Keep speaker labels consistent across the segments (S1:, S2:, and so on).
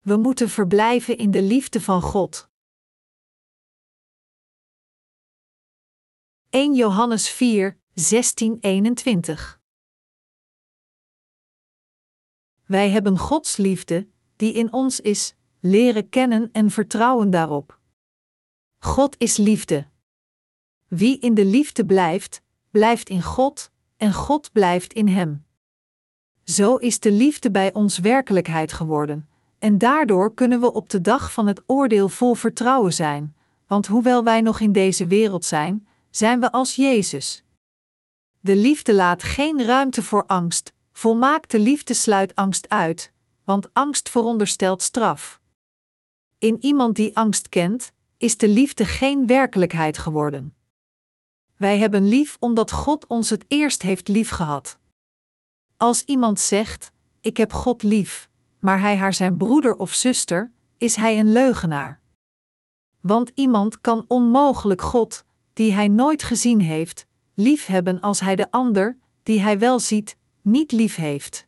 S1: We moeten verblijven in de liefde van God. 1 Johannes 4, 16, 21 Wij hebben Gods liefde, die in ons is, leren kennen en vertrouwen daarop. God is liefde. Wie in de liefde blijft, blijft in God, en God blijft in hem. Zo is de liefde bij ons werkelijkheid geworden, en daardoor kunnen we op de dag van het oordeel vol vertrouwen zijn, want hoewel wij nog in deze wereld zijn, zijn we als Jezus. De liefde laat geen ruimte voor angst, volmaakte liefde sluit angst uit, want angst veronderstelt straf. In iemand die angst kent, is de liefde geen werkelijkheid geworden. Wij hebben lief omdat God ons het eerst heeft liefgehad. Als iemand zegt: Ik heb God lief, maar hij haar zijn broeder of zuster, is hij een leugenaar. Want iemand kan onmogelijk God, die hij nooit gezien heeft, liefhebben als hij de ander, die hij wel ziet, niet lief heeft.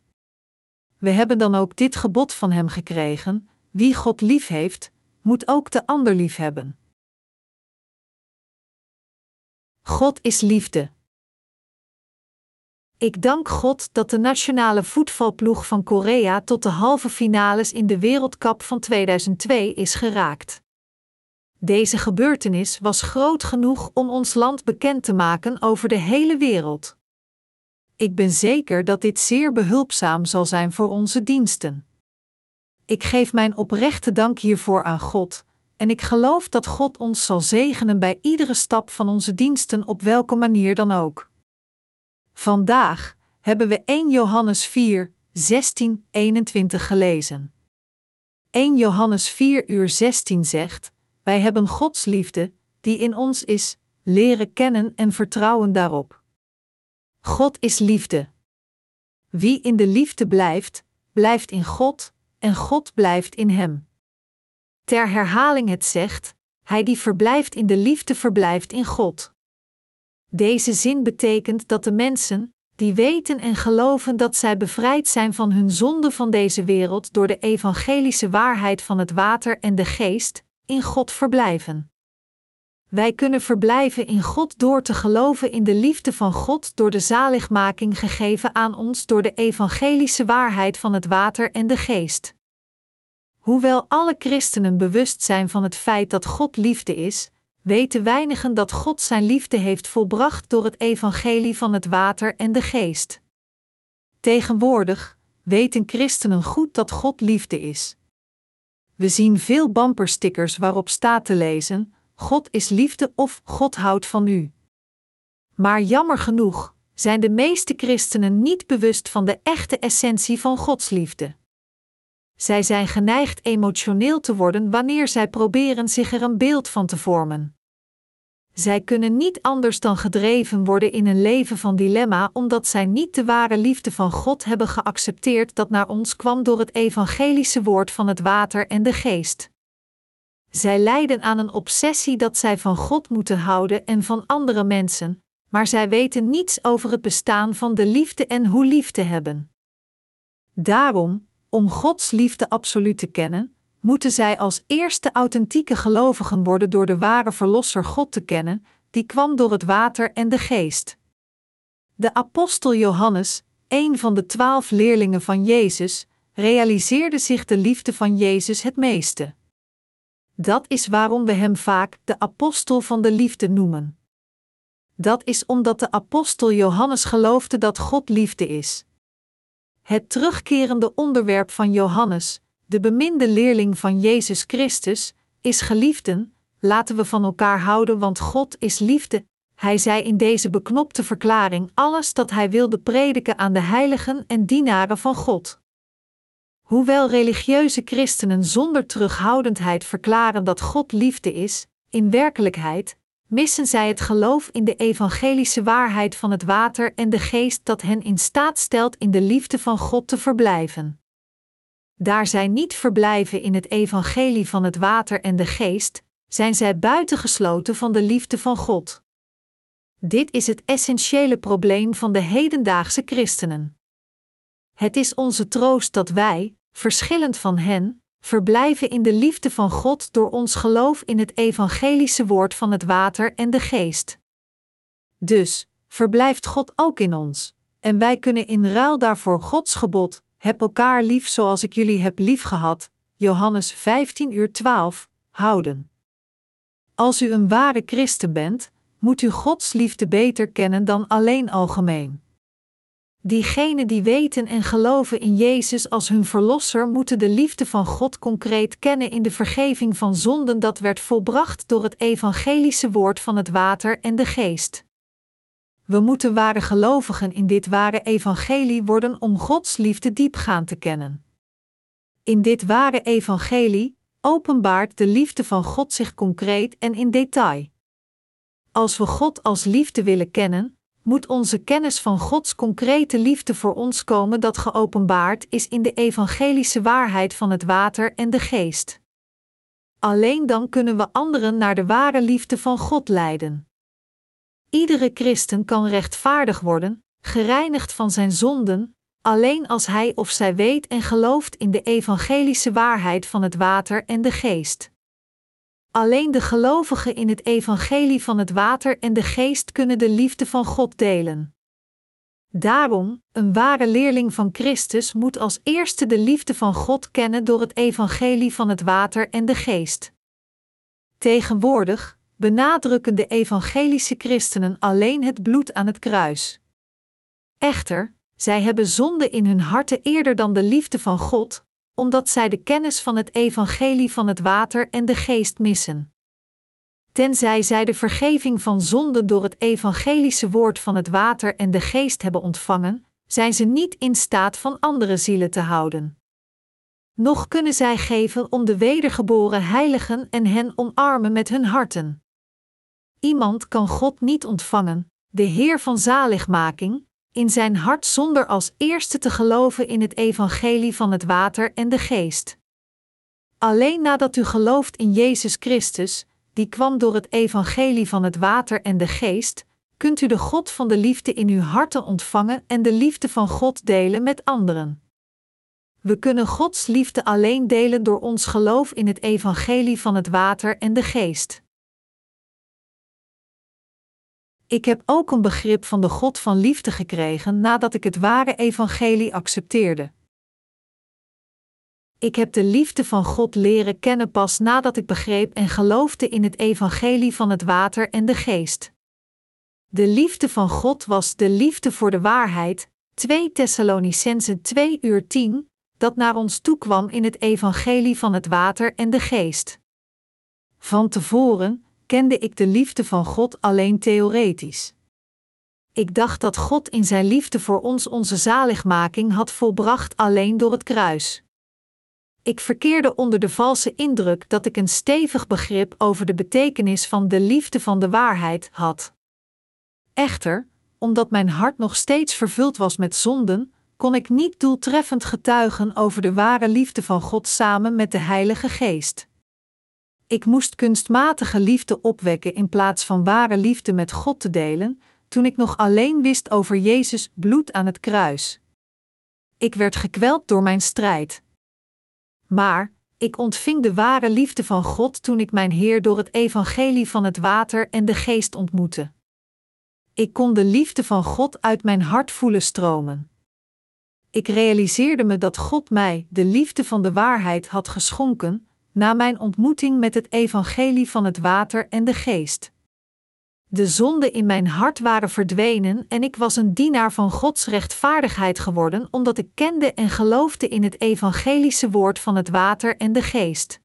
S1: We hebben dan ook dit gebod van hem gekregen: wie God lief heeft, moet ook de ander lief hebben. God is liefde. Ik dank God dat de nationale voetbalploeg van Korea tot de halve finales in de Wereldcup van 2002 is geraakt. Deze gebeurtenis was groot genoeg om ons land bekend te maken over de hele wereld. Ik ben zeker dat dit zeer behulpzaam zal zijn voor onze diensten. Ik geef mijn oprechte dank hiervoor aan God, en ik geloof dat God ons zal zegenen bij iedere stap van onze diensten op welke manier dan ook. Vandaag hebben we 1 Johannes 4, 16, 21 gelezen. 1 Johannes 4 uur 16 zegt: Wij hebben Gods liefde, die in ons is, leren kennen en vertrouwen daarop. God is liefde. Wie in de liefde blijft, blijft in God, en God blijft in hem. Ter herhaling het zegt: Hij die verblijft in de liefde verblijft in God. Deze zin betekent dat de mensen, die weten en geloven dat zij bevrijd zijn van hun zonde van deze wereld door de evangelische waarheid van het water en de geest, in God verblijven. Wij kunnen verblijven in God door te geloven in de liefde van God door de zaligmaking gegeven aan ons door de evangelische waarheid van het water en de geest. Hoewel alle christenen bewust zijn van het feit dat God liefde is, weten weinigen dat God zijn liefde heeft volbracht door het evangelie van het water en de geest. Tegenwoordig weten christenen goed dat God liefde is. We zien veel bumperstickers waarop staat te lezen: God is liefde of God houdt van u. Maar jammer genoeg zijn de meeste christenen niet bewust van de echte essentie van Gods liefde. Zij zijn geneigd emotioneel te worden wanneer zij proberen zich er een beeld van te vormen. Zij kunnen niet anders dan gedreven worden in een leven van dilemma omdat zij niet de ware liefde van God hebben geaccepteerd dat naar ons kwam door het evangelische woord van het water en de geest. Zij lijden aan een obsessie dat zij van God moeten houden en van andere mensen, maar zij weten niets over het bestaan van de liefde en hoe lief te hebben. Daarom, om Gods liefde absoluut te kennen, moeten zij als eerste authentieke gelovigen worden door de ware Verlosser God te kennen, die kwam door het water en de geest. De apostel Johannes, een van de twaalf leerlingen van Jezus, realiseerde zich de liefde van Jezus het meeste. Dat is waarom we hem vaak de apostel van de liefde noemen. Dat is omdat de apostel Johannes geloofde dat God liefde is. Het terugkerende onderwerp van Johannes, de beminde leerling van Jezus Christus, is geliefden, laten we van elkaar houden, want God is liefde. Hij zei in deze beknopte verklaring alles dat hij wilde prediken aan de heiligen en dienaren van God. Hoewel religieuze christenen zonder terughoudendheid verklaren dat God liefde is, in werkelijkheid missen zij het geloof in de evangelische waarheid van het water en de geest dat hen in staat stelt in de liefde van God te verblijven. Daar zij niet verblijven in het evangelie van het water en de geest, zijn zij buitengesloten van de liefde van God. Dit is het essentiële probleem van de hedendaagse christenen. Het is onze troost dat wij, verschillend van hen, verblijven in de liefde van God door ons geloof in het evangelische woord van het water en de geest. Dus, verblijft God ook in ons, en wij kunnen in ruil daarvoor Gods gebod, heb elkaar lief zoals ik jullie heb liefgehad, Johannes 15 uur 12, houden. Als u een ware christen bent, moet u Gods liefde beter kennen dan alleen algemeen. Diegenen die weten en geloven in Jezus als hun Verlosser moeten de liefde van God concreet kennen in de vergeving van zonden dat werd volbracht door het evangelische woord van het water en de geest. We moeten ware gelovigen in dit ware evangelie worden om Gods liefde diepgaand te kennen. In dit ware evangelie openbaart de liefde van God zich concreet en in detail. Als we God als liefde willen kennen, moet onze kennis van Gods concrete liefde voor ons komen dat geopenbaard is in de evangelische waarheid van het water en de geest. Alleen dan kunnen we anderen naar de ware liefde van God leiden. Iedere christen kan rechtvaardig worden, gereinigd van zijn zonden, alleen als hij of zij weet en gelooft in de evangelische waarheid van het water en de geest. Alleen de gelovigen in het evangelie van het water en de geest kunnen de liefde van God delen. Daarom, een ware leerling van Christus moet als eerste de liefde van God kennen door het evangelie van het water en de geest. Tegenwoordig benadrukken de evangelische christenen alleen het bloed aan het kruis. Echter, zij hebben zonde in hun harten eerder dan de liefde van God, omdat zij de kennis van het evangelie van het water en de geest missen. Tenzij zij de vergeving van zonde door het evangelische woord van het water en de geest hebben ontvangen, zijn ze niet in staat van andere zielen te houden. Nog kunnen zij geven om de wedergeboren heiligen en hen omarmen met hun harten. Iemand kan God niet ontvangen, de Heer van zaligmaking, in zijn hart zonder als eerste te geloven in het evangelie van het water en de geest. Alleen nadat u gelooft in Jezus Christus, die kwam door het evangelie van het water en de geest, kunt u de God van de liefde in uw harten ontvangen en de liefde van God delen met anderen. We kunnen Gods liefde alleen delen door ons geloof in het evangelie van het water en de geest. Ik heb ook een begrip van de God van liefde gekregen nadat ik het ware evangelie accepteerde. Ik heb de liefde van God leren kennen pas nadat ik begreep en geloofde in het evangelie van het water en de geest. De liefde van God was de liefde voor de waarheid, 2 Thessalonicenzen 2 uur 10, dat naar ons toekwam in het evangelie van het water en de geest. Van tevoren, kende ik de liefde van God alleen theoretisch. Ik dacht dat God in zijn liefde voor ons onze zaligmaking had volbracht alleen door het kruis. Ik verkeerde onder de valse indruk dat ik een stevig begrip over de betekenis van de liefde van de waarheid had. Echter, omdat mijn hart nog steeds vervuld was met zonden, kon ik niet doeltreffend getuigen over de ware liefde van God samen met de Heilige Geest. Ik moest kunstmatige liefde opwekken in plaats van ware liefde met God te delen, toen ik nog alleen wist over Jezus bloed aan het kruis. Ik werd gekweld door mijn strijd. Maar ik ontving de ware liefde van God toen ik mijn Heer door het evangelie van het water en de geest ontmoette. Ik kon de liefde van God uit mijn hart voelen stromen. Ik realiseerde me dat God mij de liefde van de waarheid had geschonken, na mijn ontmoeting met het evangelie van het water en de geest. De zonden in mijn hart waren verdwenen en ik was een dienaar van Gods rechtvaardigheid geworden omdat ik kende en geloofde in het evangelische woord van het water en de geest.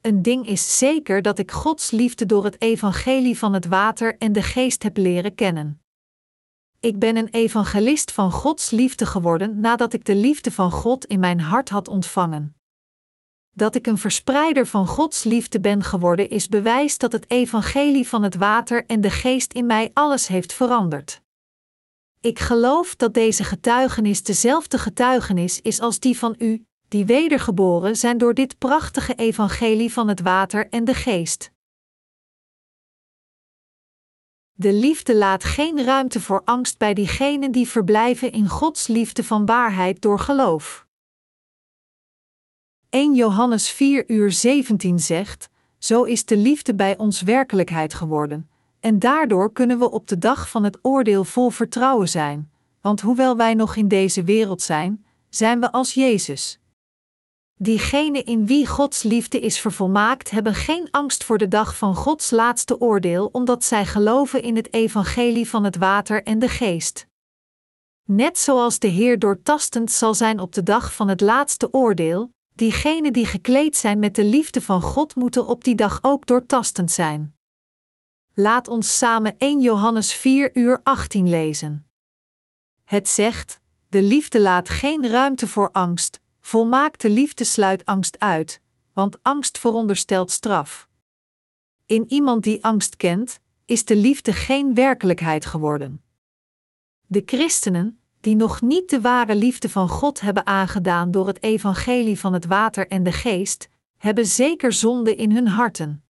S1: Een ding is zeker dat ik Gods liefde door het evangelie van het water en de geest heb leren kennen. Ik ben een evangelist van Gods liefde geworden nadat ik de liefde van God in mijn hart had ontvangen. Dat ik een verspreider van Gods liefde ben geworden is bewijs dat het evangelie van het water en de geest in mij alles heeft veranderd. Ik geloof dat deze getuigenis dezelfde getuigenis is als die van u, die wedergeboren zijn door dit prachtige evangelie van het water en de geest. De liefde laat geen ruimte voor angst bij diegenen die verblijven in Gods liefde van waarheid door geloof. 1 Johannes 4 uur 17 zegt: Zo is de liefde bij ons werkelijkheid geworden, en daardoor kunnen we op de dag van het oordeel vol vertrouwen zijn, want hoewel wij nog in deze wereld zijn, zijn we als Jezus. Diegenen in wie Gods liefde is vervolmaakt, hebben geen angst voor de dag van Gods laatste oordeel, omdat zij geloven in het evangelie van het water en de geest. Net zoals de Heer doortastend zal zijn op de dag van het laatste oordeel, diegenen die gekleed zijn met de liefde van God moeten op die dag ook doortastend zijn. Laat ons samen 1 Johannes 4 uur 18 lezen. Het zegt: De liefde laat geen ruimte voor angst, volmaakte liefde sluit angst uit, want angst veronderstelt straf. In iemand die angst kent, is de liefde geen werkelijkheid geworden. De christenen, die nog niet de ware liefde van God hebben aangedaan door het evangelie van het water en de geest, hebben zeker zonde in hun harten.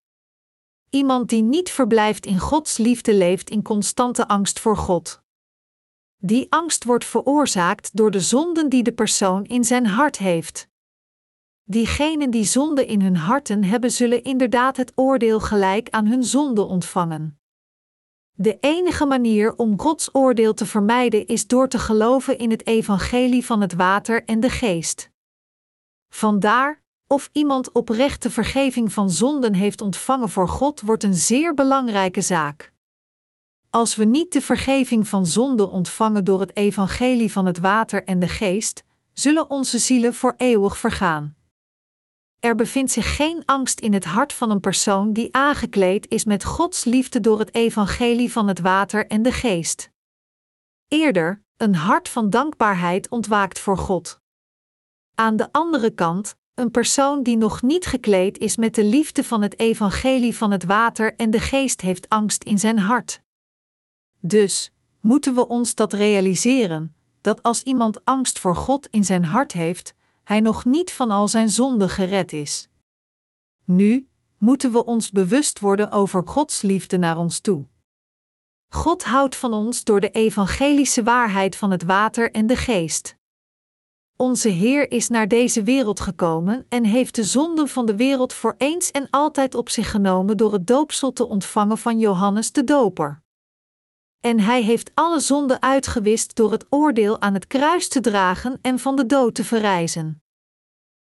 S1: Iemand die niet verblijft in Gods liefde leeft in constante angst voor God. Die angst wordt veroorzaakt door de zonden die de persoon in zijn hart heeft. Diegenen die zonde in hun harten hebben, zullen inderdaad het oordeel gelijk aan hun zonde ontvangen. De enige manier om Gods oordeel te vermijden is door te geloven in het evangelie van het water en de geest. Vandaar, of iemand oprechte vergeving van zonden heeft ontvangen voor God, wordt een zeer belangrijke zaak. Als we niet de vergeving van zonden ontvangen door het evangelie van het water en de geest, zullen onze zielen voor eeuwig vergaan. Er bevindt zich geen angst in het hart van een persoon die aangekleed is met Gods liefde door het evangelie van het water en de geest. Eerder, een hart van dankbaarheid ontwaakt voor God. Aan de andere kant, een persoon die nog niet gekleed is met de liefde van het evangelie van het water en de geest heeft angst in zijn hart. Dus moeten we ons dat realiseren, dat als iemand angst voor God in zijn hart heeft, hij nog niet van al zijn zonden gered is. Nu moeten we ons bewust worden over Gods liefde naar ons toe. God houdt van ons door de evangelische waarheid van het water en de geest. Onze Heer is naar deze wereld gekomen en heeft de zonden van de wereld voor eens en altijd op zich genomen door het doopsel te ontvangen van Johannes de Doper. En hij heeft alle zonden uitgewist door het oordeel aan het kruis te dragen en van de dood te verrijzen.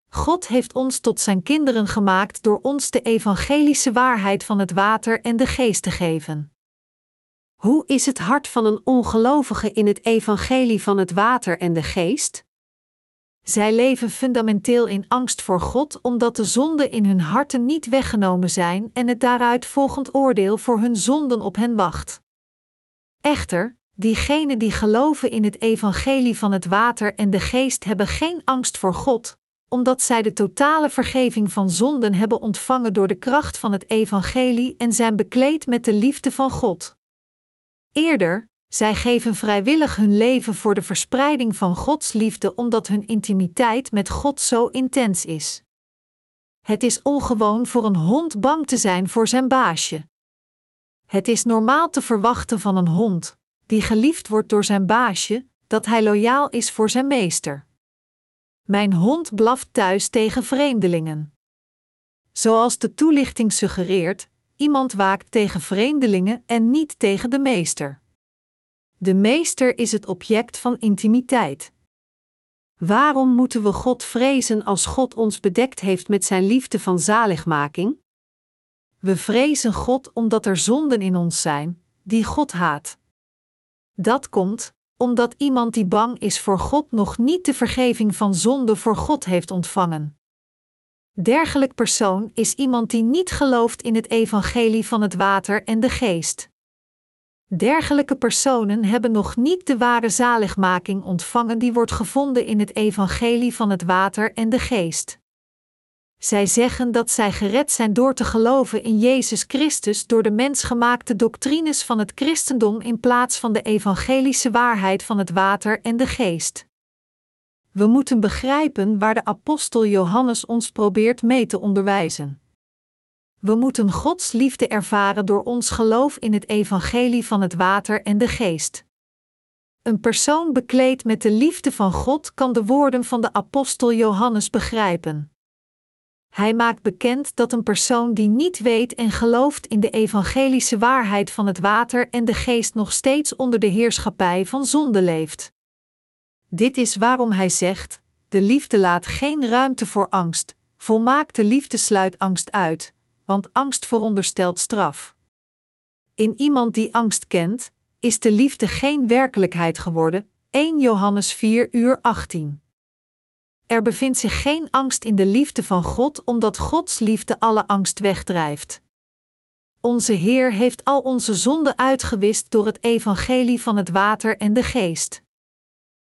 S1: God heeft ons tot zijn kinderen gemaakt door ons de evangelische waarheid van het water en de geest te geven. Hoe is het hart van een ongelovige in het evangelie van het water en de geest? Zij leven fundamenteel in angst voor God omdat de zonden in hun harten niet weggenomen zijn en het daaruit volgend oordeel voor hun zonden op hen wacht. Echter, diegenen die geloven in het evangelie van het water en de geest hebben geen angst voor God, omdat zij de totale vergeving van zonden hebben ontvangen door de kracht van het evangelie en zijn bekleed met de liefde van God. Eerder, zij geven vrijwillig hun leven voor de verspreiding van Gods liefde omdat hun intimiteit met God zo intens is. Het is ongewoon voor een hond bang te zijn voor zijn baasje. Het is normaal te verwachten van een hond, die geliefd wordt door zijn baasje, dat hij loyaal is voor zijn meester. Mijn hond blaft thuis tegen vreemdelingen. Zoals de toelichting suggereert, iemand waakt tegen vreemdelingen en niet tegen de meester. De meester is het object van intimiteit. Waarom moeten we God vrezen als God ons bedekt heeft met zijn liefde van zaligmaking? We vrezen God omdat er zonden in ons zijn, die God haat. Dat komt omdat iemand die bang is voor God nog niet de vergeving van zonde voor God heeft ontvangen. Dergelijk persoon is iemand die niet gelooft in het evangelie van het water en de geest. Dergelijke personen hebben nog niet de ware zaligmaking ontvangen die wordt gevonden in het evangelie van het water en de geest. Zij zeggen dat zij gered zijn door te geloven in Jezus Christus door de mensgemaakte doctrines van het christendom in plaats van de evangelische waarheid van het water en de geest. We moeten begrijpen waar de apostel Johannes ons probeert mee te onderwijzen. We moeten Gods liefde ervaren door ons geloof in het evangelie van het water en de geest. Een persoon bekleed met de liefde van God kan de woorden van de apostel Johannes begrijpen. Hij maakt bekend dat een persoon die niet weet en gelooft in de evangelische waarheid van het water en de geest nog steeds onder de heerschappij van zonde leeft. Dit is waarom hij zegt: de liefde laat geen ruimte voor angst, volmaakte liefde sluit angst uit, want angst veronderstelt straf. In iemand die angst kent, is de liefde geen werkelijkheid geworden. 1 Johannes 4 uur 18. Er bevindt zich geen angst in de liefde van God, omdat Gods liefde alle angst wegdrijft. Onze Heer heeft al onze zonden uitgewist door het evangelie van het water en de geest.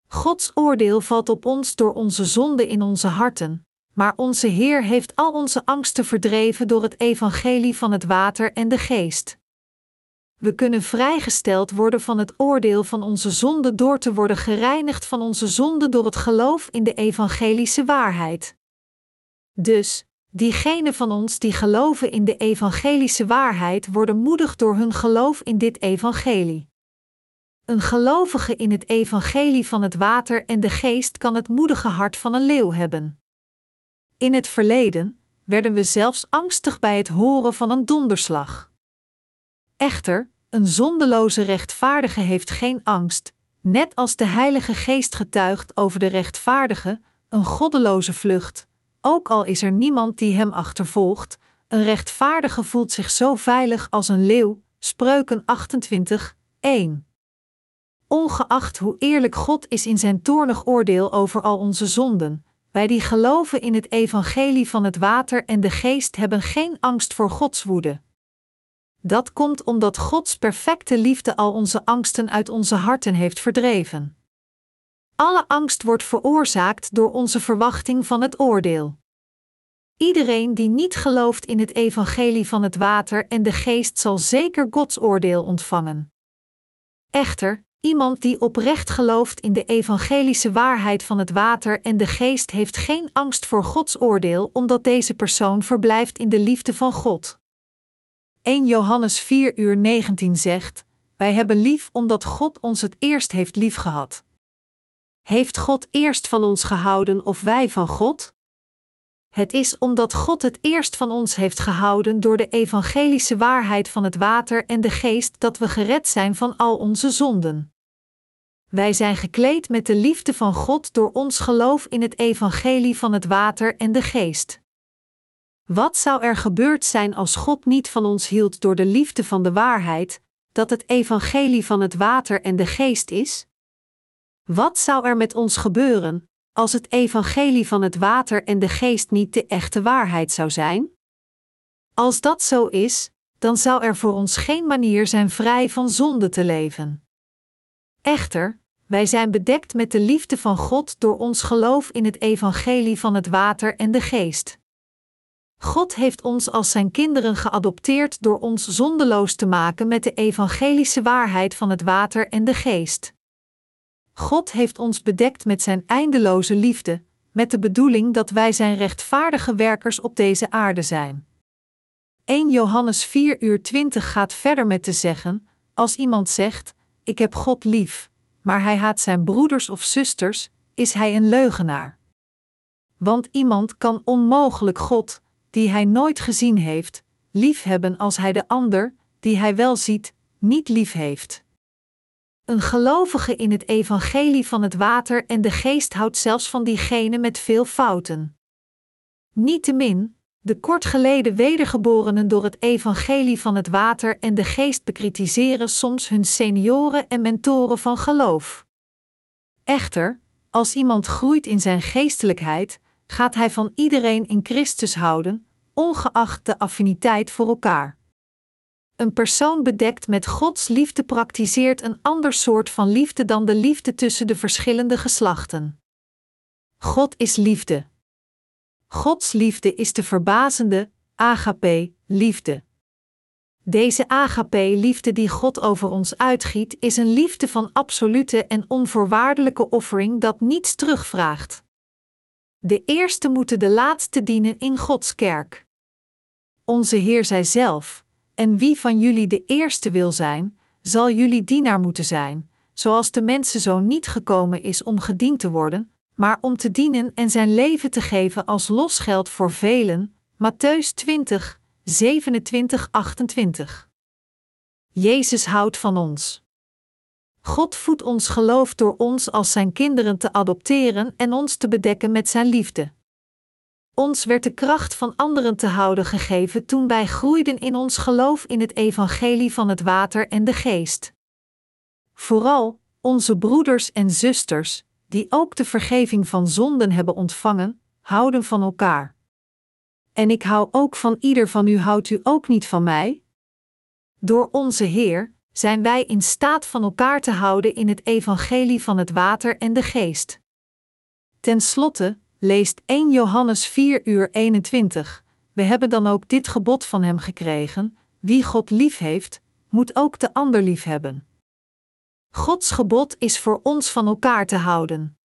S1: Gods oordeel valt op ons door onze zonde in onze harten, maar onze Heer heeft al onze angsten verdreven door het evangelie van het water en de geest. We kunnen vrijgesteld worden van het oordeel van onze zonde door te worden gereinigd van onze zonde door het geloof in de evangelische waarheid. Dus, diegenen van ons die geloven in de evangelische waarheid worden moedig door hun geloof in dit evangelie. Een gelovige in het evangelie van het water en de geest kan het moedige hart van een leeuw hebben. In het verleden werden we zelfs angstig bij het horen van een donderslag. Echter, een zondeloze rechtvaardige heeft geen angst, net als de Heilige Geest getuigt over de rechtvaardige, een goddeloze vlucht, ook al is er niemand die hem achtervolgt, een rechtvaardige voelt zich zo veilig als een leeuw. Spreuken 28, 1. Ongeacht hoe eerlijk God is in zijn toornig oordeel over al onze zonden, wij die geloven in het evangelie van het water en de geest hebben geen angst voor Gods woede. Dat komt omdat Gods perfecte liefde al onze angsten uit onze harten heeft verdreven. Alle angst wordt veroorzaakt door onze verwachting van het oordeel. Iedereen die niet gelooft in het evangelie van het water en de geest zal zeker Gods oordeel ontvangen. Echter, iemand die oprecht gelooft in de evangelische waarheid van het water en de geest heeft geen angst voor Gods oordeel, omdat deze persoon verblijft in de liefde van God. 1 Johannes 4 uur 19 zegt: Wij hebben lief omdat God ons het eerst heeft liefgehad. Heeft God eerst van ons gehouden of wij van God? Het is omdat God het eerst van ons heeft gehouden door de evangelische waarheid van het water en de geest dat we gered zijn van al onze zonden. Wij zijn gekleed met de liefde van God door ons geloof in het evangelie van het water en de geest. Wat zou er gebeurd zijn als God niet van ons hield door de liefde van de waarheid, dat het evangelie van het water en de geest is? Wat zou er met ons gebeuren als het evangelie van het water en de geest niet de echte waarheid zou zijn? Als dat zo is, dan zou er voor ons geen manier zijn vrij van zonde te leven. Echter, wij zijn bedekt met de liefde van God door ons geloof in het evangelie van het water en de geest. God heeft ons als zijn kinderen geadopteerd door ons zondeloos te maken met de evangelische waarheid van het water en de geest. God heeft ons bedekt met zijn eindeloze liefde, met de bedoeling dat wij zijn rechtvaardige werkers op deze aarde zijn. 1 Johannes 4 uur 20 gaat verder met te zeggen: Als iemand zegt: Ik heb God lief, maar hij haat zijn broeders of zusters, is hij een leugenaar. Want iemand kan onmogelijk God, die hij nooit gezien heeft, liefhebben als hij de ander, die hij wel ziet, niet lief heeft. Een gelovige in het evangelie van het water en de geest houdt zelfs van diegene met veel fouten. Niettemin, de kort geleden wedergeborenen door het evangelie van het water en de geest bekritiseren soms hun senioren en mentoren van geloof. Echter, als iemand groeit in zijn geestelijkheid, gaat hij van iedereen in Christus houden, ongeacht de affiniteit voor elkaar. Een persoon bedekt met Gods liefde praktiseert een ander soort van liefde dan de liefde tussen de verschillende geslachten. God is liefde. Gods liefde is de verbazende, agape, liefde. Deze agape-liefde die God over ons uitgiet, is een liefde van absolute en onvoorwaardelijke offering dat niets terugvraagt. De eerste moeten de laatste dienen in Gods kerk. Onze Heer zei zelf: En wie van jullie de eerste wil zijn, zal jullie dienaar moeten zijn, zoals de mensenzoon niet gekomen is om gediend te worden, maar om te dienen en zijn leven te geven als losgeld voor velen. Matthäus 20, 27, 28. Jezus houdt van ons. God voedt ons geloof door ons als zijn kinderen te adopteren en ons te bedekken met zijn liefde. Ons werd de kracht van anderen te houden gegeven toen wij groeiden in ons geloof in het evangelie van het water en de geest. Vooral onze broeders en zusters, die ook de vergeving van zonden hebben ontvangen, houden van elkaar. En ik hou ook van ieder van u, houdt u ook niet van mij? Door onze Heer zijn wij in staat van elkaar te houden in het evangelie van het water en de geest. Ten slotte leest 1 Johannes 4 uur 21. We hebben dan ook dit gebod van hem gekregen: wie God lief heeft, moet ook de ander lief hebben. Gods gebod is voor ons van elkaar te houden.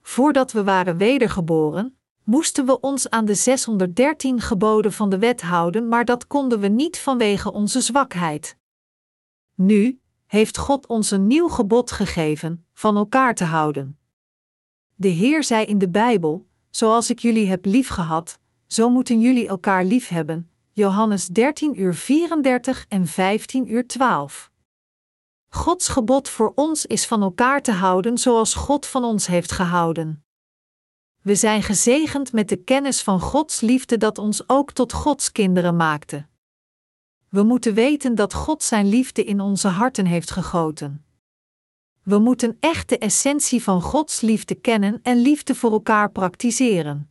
S1: Voordat we waren wedergeboren, moesten we ons aan de 613 geboden van de wet houden, maar dat konden we niet vanwege onze zwakheid. Nu heeft God ons een nieuw gebod gegeven: van elkaar te houden. De Heer zei in de Bijbel: Zoals ik jullie heb liefgehad, zo moeten jullie elkaar lief hebben. Johannes 13 uur 34 en 15 uur 12. Gods gebod voor ons is van elkaar te houden zoals God van ons heeft gehouden. We zijn gezegend met de kennis van Gods liefde dat ons ook tot Gods kinderen maakte. We moeten weten dat God Zijn liefde in onze harten heeft gegoten. We moeten echt de essentie van Gods liefde kennen en liefde voor elkaar praktiseren.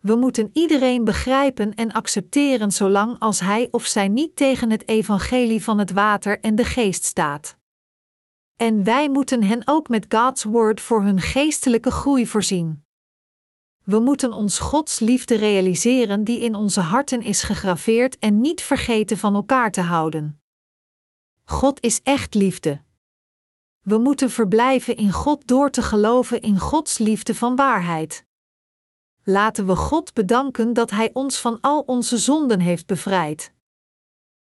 S1: We moeten iedereen begrijpen en accepteren zolang als hij of zij niet tegen het evangelie van het water en de geest staat. En wij moeten hen ook met God's Word voor hun geestelijke groei voorzien. We moeten ons Gods liefde realiseren die in onze harten is gegraveerd en niet vergeten van elkaar te houden. God is echt liefde. We moeten verblijven in God door te geloven in Gods liefde van waarheid. Laten we God bedanken dat Hij ons van al onze zonden heeft bevrijd.